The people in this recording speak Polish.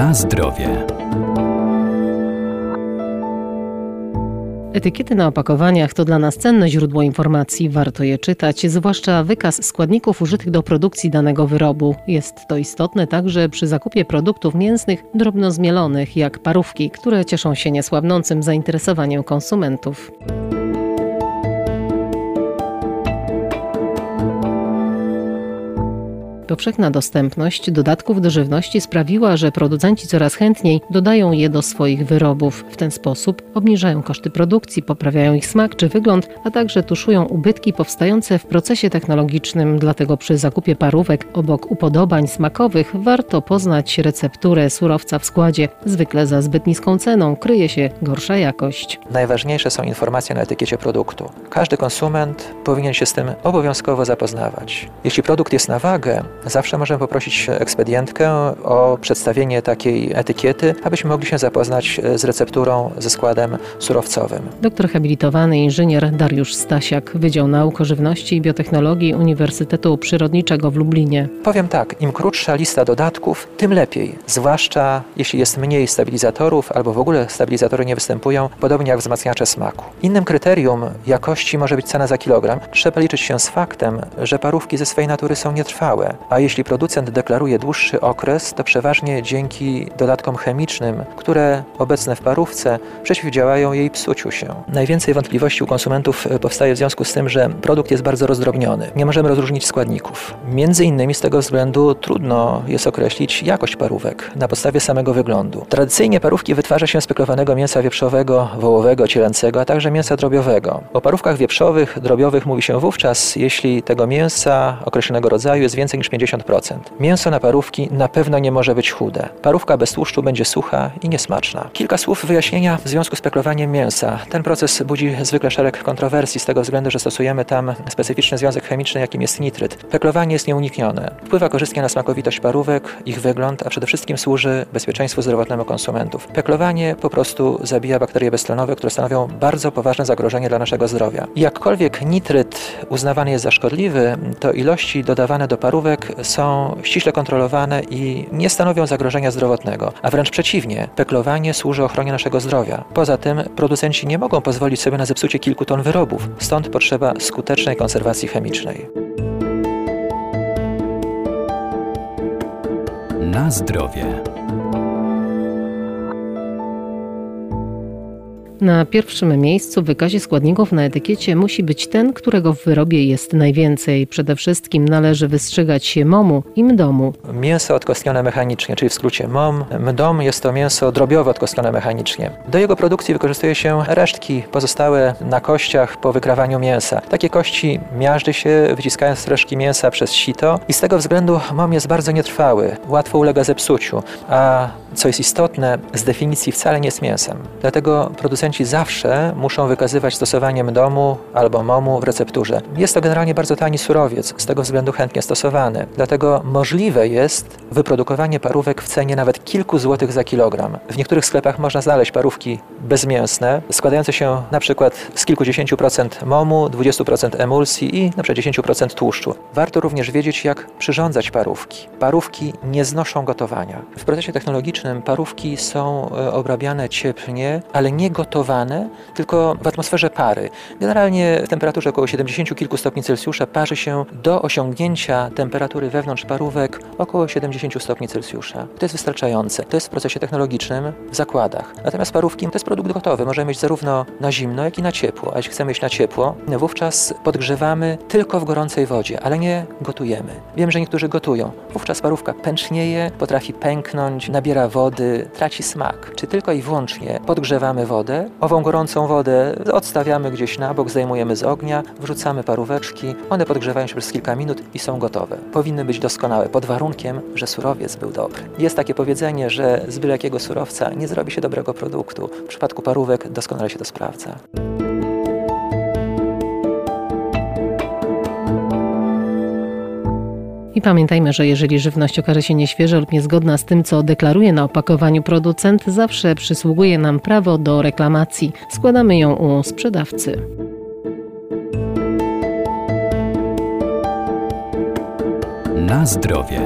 Na zdrowie. Etykiety na opakowaniach to dla nas cenne źródło informacji, warto je czytać, zwłaszcza wykaz składników użytych do produkcji danego wyrobu. Jest to istotne także przy zakupie produktów mięsnych drobno zmielonych, jak parówki, które cieszą się niesłabnącym zainteresowaniem konsumentów. Powszechna dostępność dodatków do żywności sprawiła, że producenci coraz chętniej dodają je do swoich wyrobów. W ten sposób obniżają koszty produkcji, poprawiają ich smak czy wygląd, a także tuszują ubytki powstające w procesie technologicznym. Dlatego przy zakupie parówek obok upodobań smakowych warto poznać recepturę surowca w składzie. Zwykle za zbyt niską ceną kryje się gorsza jakość. Najważniejsze są informacje na etykiecie produktu. Każdy konsument powinien się z tym obowiązkowo zapoznawać. Jeśli produkt jest na wagę, Zawsze możemy poprosić ekspedientkę o przedstawienie takiej etykiety, abyśmy mogli się zapoznać z recepturą, ze składem surowcowym. Doktor habilitowany inżynier Dariusz Stasiak, Wydział Nauk o Żywności i Biotechnologii Uniwersytetu Przyrodniczego w Lublinie. Powiem tak, im krótsza lista dodatków, tym lepiej, zwłaszcza jeśli jest mniej stabilizatorów albo w ogóle stabilizatory nie występują, podobnie jak wzmacniacze smaku. Innym kryterium jakości może być cena za kilogram. Trzeba liczyć się z faktem, że parówki ze swej natury są nietrwałe, a jeśli producent deklaruje dłuższy okres, to przeważnie dzięki dodatkom chemicznym, które obecne w parówce przeciwdziałają jej psuciu się. Najwięcej wątpliwości u konsumentów powstaje w związku z tym, że produkt jest bardzo rozdrobniony. Nie możemy rozróżnić składników. Między innymi z tego względu trudno jest określić jakość parówek na podstawie samego wyglądu. Tradycyjnie parówki wytwarza się z peklowanego mięsa wieprzowego, wołowego, cielęcego, a także mięsa drobiowego. O parówkach wieprzowych, drobiowych mówi się wówczas, jeśli tego mięsa określonego rodzaju jest więcej niż 50%. Mięso na parówki na pewno nie może być chude. Parówka bez tłuszczu będzie sucha i niesmaczna. Kilka słów wyjaśnienia w związku z peklowaniem mięsa. Ten proces budzi zwykle szereg kontrowersji z tego względu, że stosujemy tam specyficzny związek chemiczny, jakim jest nitryt. Peklowanie jest nieuniknione. Wpływa korzystnie na smakowitość parówek, ich wygląd, a przede wszystkim służy bezpieczeństwu zdrowotnemu konsumentów. Peklowanie po prostu zabija bakterie beztlenowe, które stanowią bardzo poważne zagrożenie dla naszego zdrowia. Jakkolwiek nitryt uznawany jest za szkodliwy, to ilości dodawane do parówek są ściśle kontrolowane i nie stanowią zagrożenia zdrowotnego, a wręcz przeciwnie, peklowanie służy ochronie naszego zdrowia. Poza tym producenci nie mogą pozwolić sobie na zepsucie kilku ton wyrobów, stąd potrzeba skutecznej konserwacji chemicznej. Na zdrowie. Na pierwszym miejscu w wykazie składników na etykiecie musi być ten, którego w wyrobie jest najwięcej. Przede wszystkim należy wystrzegać się momu i mdomu. Mięso odkostnione mechanicznie, czyli w skrócie MOM. Mdom jest to mięso drobiowo odkostnione mechanicznie. Do jego produkcji wykorzystuje się resztki pozostałe na kościach po wykrawaniu mięsa. Takie kości miażdży się, wyciskając resztki mięsa przez sito i z tego względu MOM jest bardzo nietrwały, łatwo ulega zepsuciu, a co jest istotne, z definicji wcale nie jest mięsem. Dlatego producenci zawsze muszą wykazywać stosowanie domu albo momu w recepturze. Jest to generalnie bardzo tani surowiec, z tego względu chętnie stosowany. Dlatego możliwe jest wyprodukowanie parówek w cenie nawet kilku złotych za kilogram. W niektórych sklepach można znaleźć parówki bezmięsne, składające się na przykład z kilkudziesięciu procent momu, 20% emulsji i przykład 10% tłuszczu. Warto również wiedzieć, jak przyrządzać parówki. Parówki nie znoszą gotowania. W procesie technologicznym parówki są e, obrabiane cieplnie, ale nie gotowane, tylko w atmosferze pary. Generalnie w temperaturze około 70 kilku stopni Celsjusza parzy się do osiągnięcia temperatury wewnątrz parówek około 70 stopni Celsjusza. To jest wystarczające. To jest w procesie technologicznym w zakładach. Natomiast parówki to jest produkt gotowy. Możemy mieć zarówno na zimno, jak i na ciepło. A jeśli chcemy mieć na ciepło, wówczas podgrzewamy tylko w gorącej wodzie, ale nie gotujemy. Wiem, że niektórzy gotują. Wówczas parówka pęcznieje, potrafi pęknąć, nabiera wody traci smak. Czy tylko i wyłącznie podgrzewamy wodę, ową gorącą wodę odstawiamy gdzieś na bok, zdejmujemy z ognia, wrzucamy paróweczki, one podgrzewają się przez kilka minut i są gotowe. Powinny być doskonałe pod warunkiem, że surowiec był dobry. Jest takie powiedzenie, że z byle jakiego surowca nie zrobi się dobrego produktu. W przypadku parówek doskonale się to sprawdza. I pamiętajmy, że jeżeli żywność okaże się nieświeża lub niezgodna z tym, co deklaruje na opakowaniu producent, zawsze przysługuje nam prawo do reklamacji. Składamy ją u sprzedawcy. Na zdrowie.